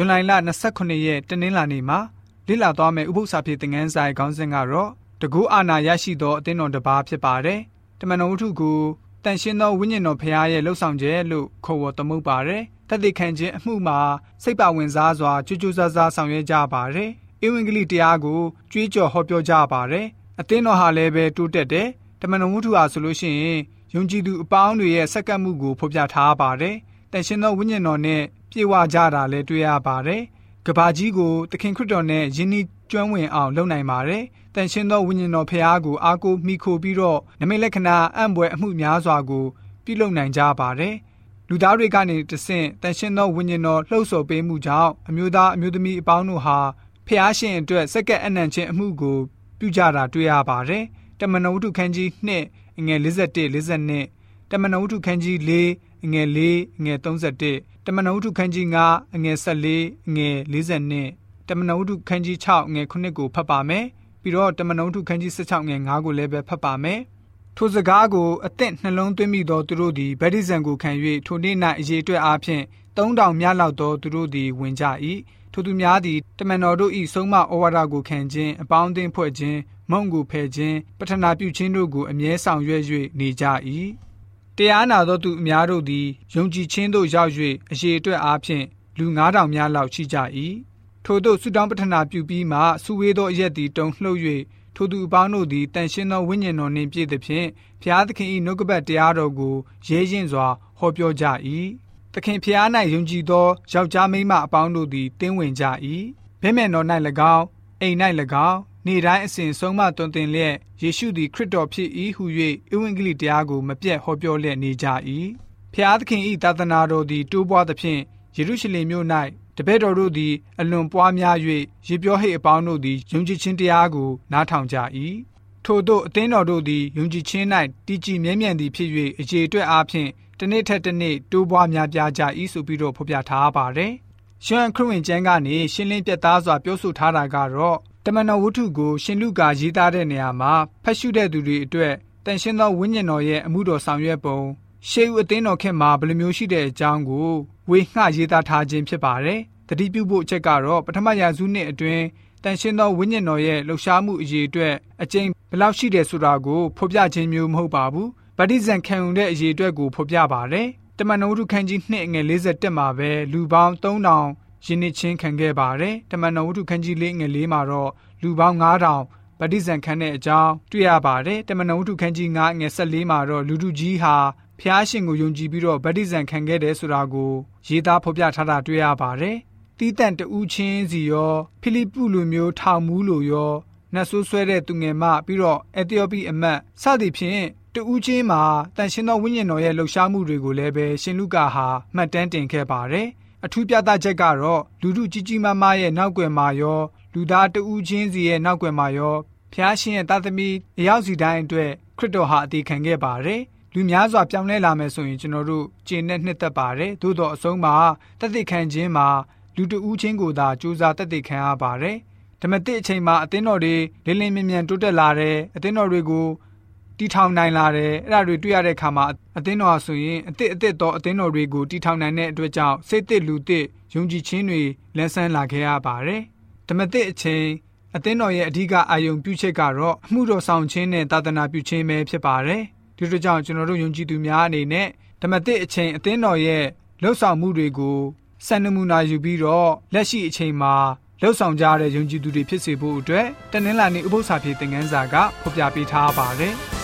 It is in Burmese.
ဇွန်လ29ရက်တနင်္လာနေ့မှာလေ့လာသွားမယ့်ဥပုသ္စာဖြစ်တဲ့ငန်းဆိုင်ခေါင်းစဉ်ကတော့တကူအာနာရရှိသောအသင်းတော်တစ်ပါးဖြစ်ပါတယ်။တမန်တော်ဝတ္ထုကိုတန်ရှင်းသောဝိညာဉ်တော်ဖရားရဲ့လှုပ်ဆောင်ချက်လို့ခေါ်ဝေါ်သမုတ်ပါတယ်။တသက်ခံခြင်းအမှုမှာစိတ်ပါဝင်စားစွာကြွကြွဆဆဆောင်ရွက်ကြပါတယ်။ဧဝံဂေလိတရားကိုကြွေးကြော်ဟောပြောကြပါတယ်။အသင်းတော်ဟာလည်းပဲတိုးတက်တယ်။တမန်တော်ဝတ္ထုဟာဆိုလို့ရှိရင်ယုံကြည်သူအပေါင်းတွေရဲ့စက္ကန့်မှုကိုဖော်ပြထားပါတယ်။တန်ရှင်းသောဝိညာဉ်တော်နဲ့ ပြေဝကြတာလည်းတွေ့ရပါတယ်။ကဘာကြီးကိုသခင်ခရစ်တော်နဲ့ယဉ်ဤကျွမ်းဝင်အောင်လုပ်နိုင်ပါတယ်။တန်ရှင်းသောဝိညာဉ်တော်ဖရားကိုအားကိုးမိခိုပြီးတော့နမိတ်လက္ခဏာအံ့ဘွယ်အမှုများစွာကိုပြုလုပ်နိုင်ကြပါတယ်။လူသားတွေကနေတဆင့်တန်ရှင်းသောဝိညာဉ်တော်လှုပ်ဆော်ပေးမှုကြောင့်အမျိုးသားအမျိုးသမီးအပေါင်းတို့ဟာဖျားရှင်အတွက်စက္ကက်အနံ့ခြင်းအမှုကိုပြုကြတာတွေ့ရပါတယ်။တမန်တော်ဝတ္ထုခန်းကြီး2အငယ်51 52တမန်တော်ဝတ္ထုခန်းကြီး4 အငယ်4အငယ်31တမန်တော်ဝတ္ထုခန်းကြီး9အငယ်14အငယ်42တမန်တော်ဝတ္ထုခန်းကြီး6အငယ်9ကိုဖတ်ပါမယ်ပြီးတော့တမန်တော်ဝတ္ထုခန်းကြီး16အငယ်9ကိုလည်းပဲဖတ်ပါမယ်ထိုစကားကိုအသက်နှလုံးသွင်းမိသောသူတို့သည်ဗတ္တိဇံကိုခံ၍ထိုနေ့၌အရေးအတွက်အားဖြင့်3000မြလောက်သောသူတို့သည်ဝင်ကြ၏ထိုသူများသည်တမန်တော်တို့၏ဆုံးမဩဝါဒကိုခံခြင်းအပေါင်းအသင်းဖွဲ့ခြင်းမုံကိုဖယ်ခြင်းပထနာပြုခြင်းတို့ကိုအမြဲဆောင်ရွက်၍နေကြ၏ တရားနာသောသူအများတို့သည်ယုံကြည်ခြင်းသို့ရောက်၍အရေးအတွက်အားဖြင့်လူ9000များလောက်ရှိကြ၏ထို့သောဆုတောင်းပထနာပြုပြီးမှဆုဝေးသောအရက်သည်တုံလှုပ်၍ထိုသူအပေါင်းတို့သည်တန်ရှင်းသောဝိညာဉ်တော်နှင့်ပြည့်သဖြင့်ဖျားသခင်၏နှုတ်ကပတ်တရားတော်ကိုရဲရင်စွာဟောပြောကြ၏သခင်ဖျား၌ယုံကြည်သောယောက်ျားမိန်းမအပေါင်းတို့သည်တင်းဝင်ကြ၏ဘိမဲ့တော်၌၎င်းအိမ်၌၎င်း နေ့တိုင်းအစဉ်ဆုံးမတွင်တင်လျက်ယေရှုသည်ခရစ်တော်ဖြစ်၏ဟု၍ဧဝံဂေလိတရားကိုမပြတ်ဟောပြောလျက်နေကြ၏ဖျားသခင်၏သာသနာတော်သည်တိုးပွားသဖြင့်ယေရုရှလင်မြို့၌တပည့်တော်တို့သည်အလွန်ပွားများ၍ရေပြောဟိတ်အပေါင်းတို့သည်ယုံကြည်ခြင်းတရားကိုနားထောင်ကြ၏ထို့သောအသင်းတော်တို့သည်ယုံကြည်ခြင်း၌တည်ကြည်မြဲမြံသည်ဖြစ်၍အခြေအတွက်အားဖြင့်တစ်နေ့ထက်တစ်နေ့တိုးပွားများပြားကြ၏ဆိုပြီးတော့ဖော်ပြထားပါတယ်။ရှမ်းခရစ်ဝင်ကျမ်းကနေရှင်းလင်းပြသစွာပြောဆိုထားတာကတော့ တမန်တော်ဝတ္ထုကိုရှင်လုကာရေးသားတဲ့နေရာမှာဖတ်ရှုတဲ့သူတွေအတွက်တန်ရှင်းသောဝိညာဉ်တော်ရဲ့အမှုတော်ဆောင်ရွက်ပုံရှေးဦးအသင်းတော်ခေတ်မှာဘယ်လိုမျိုးရှိတဲ့အကြောင်းကိုဝေငှရေးသားထားခြင်းဖြစ်ပါတယ်။တတိပြုဖို့အချက်ကတော့ပထမရာစုနှစ်အတွင်းတန်ရှင်းသောဝိညာဉ်တော်ရဲ့လှူရှားမှုအရေးအတွက်အကျဉ်းဘယ်လောက်ရှိတယ်ဆိုတာကိုဖော်ပြခြင်းမျိုးမဟုတ်ပါဘူး။ဗတ္တိဇံခံယူတဲ့အရေးအတွက်ကိုဖော်ပြပါတယ်။တမန်တော်ဝတ္ထုခန်းကြီး2ငွေ47မှာပဲလူပေါင်း3000 ယင်းနှစ်ချင်းခံခဲ့ပါတယ်။တမန်တော်ဝတ္ထုခန်းကြီး၄ငွေ၄မှာတော့လူပေါင်း9000ဗတ္တိဇံခံတဲ့အကြောင်းတွေ့ရပါတယ်။တမန်တော်ဝတ္ထုခန်းကြီး9ငွေ14မှာတော့လူလူကြီးဟာဖျားရှင်ကိုယုံကြည်ပြီးတော့ဗတ္တိဇံခံခဲ့တယ်ဆိုတာကိုရေးသားဖော်ပြထားတာတွေ့ရပါတယ်။တီးတန့်တူးချင်းစီရောဖိလိပ္ပုလူမျိုးထောင်မူးလိုရောနတ်ဆိုးဆွဲတဲ့သူငယ်မပြီးတော့အက်သီယိုပီအမတ်စသည်ဖြင့်တူးချင်းမှာတန်ရှင်သောဝိညာဉ်တော်ရဲ့လှုပ်ရှားမှုတွေကိုလည်းပဲရှင်လုကာဟာမှတ်တမ်းတင်ခဲ့ပါတယ်။ အထူးပြသချက်ကတော့လူလူကြီးကြီးမားမားရဲ့နောက်ွယ်မှာရောလူသားတူးချင်းစီရဲ့နောက်ွယ်မှာရောဖျားရှင်ရဲ့သားသမီးအရောက်စီတိုင်းအတွက်ခရစ်တော်ဟာအသေးခံခဲ့ပါတယ်။လူများစွာပြောင်းလဲလာမယ်ဆိုရင်ကျွန်တော်တို့ကျင့်နဲ့နှစ်သက်ပါတယ်သို့တော့အဆုံးမှာတသက်ခံခြင်းမှာလူတဦးချင်းကိုသာစူးစမ်းတသက်ခံရပါတယ်ဓမ္မတိအချိန်မှာအသင်းတော်တွေလင်းလင်းမြင်မြန်တိုးတက်လာတယ်အသင်းတော်တွေကို တီထောင်နိုင်လာတယ်အဲ့ဒါတွေတွေ့ရတဲ့အခါမှာအသင်းတော်ဆိုရင်အစ်စ်အစ်စ်သောအသင်းတော်တွေကိုတီထောင်နိုင်တဲ့အတွက်ကြောင့်စိတ်သစ်လူသစ်ယုံကြည်ခြင်းတွေလန်းဆန်းလာခဲ့ရပါတယ်ဓမ္မတိအချိန်အသင်းတော်ရဲ့အဓိကအာယုံပြုချက်ကတော့အမှုတော်ဆောင်ခြင်းနဲ့သာသနာပြုခြင်းပဲဖြစ်ပါတယ်ဒီလိုကြောင့်ကျွန်တော်တို့ယုံကြည်သူများအနေနဲ့ဓမ္မသစ်အချိန်အသင်းတော်ရဲ့လှုပ်ဆောင်မှုတွေကိုစံနမူနာယူပြီးတော့လက်ရှိအချိန်မှာလှုပ်ဆောင်ကြတဲ့ယုံကြည်သူတွေဖြစ်စေဖို့အတွက်တနင်္လာနေ့ဥပုသ္စာပြေသင်ခန်းစာကဖော်ပြပေးထားပါတယ်။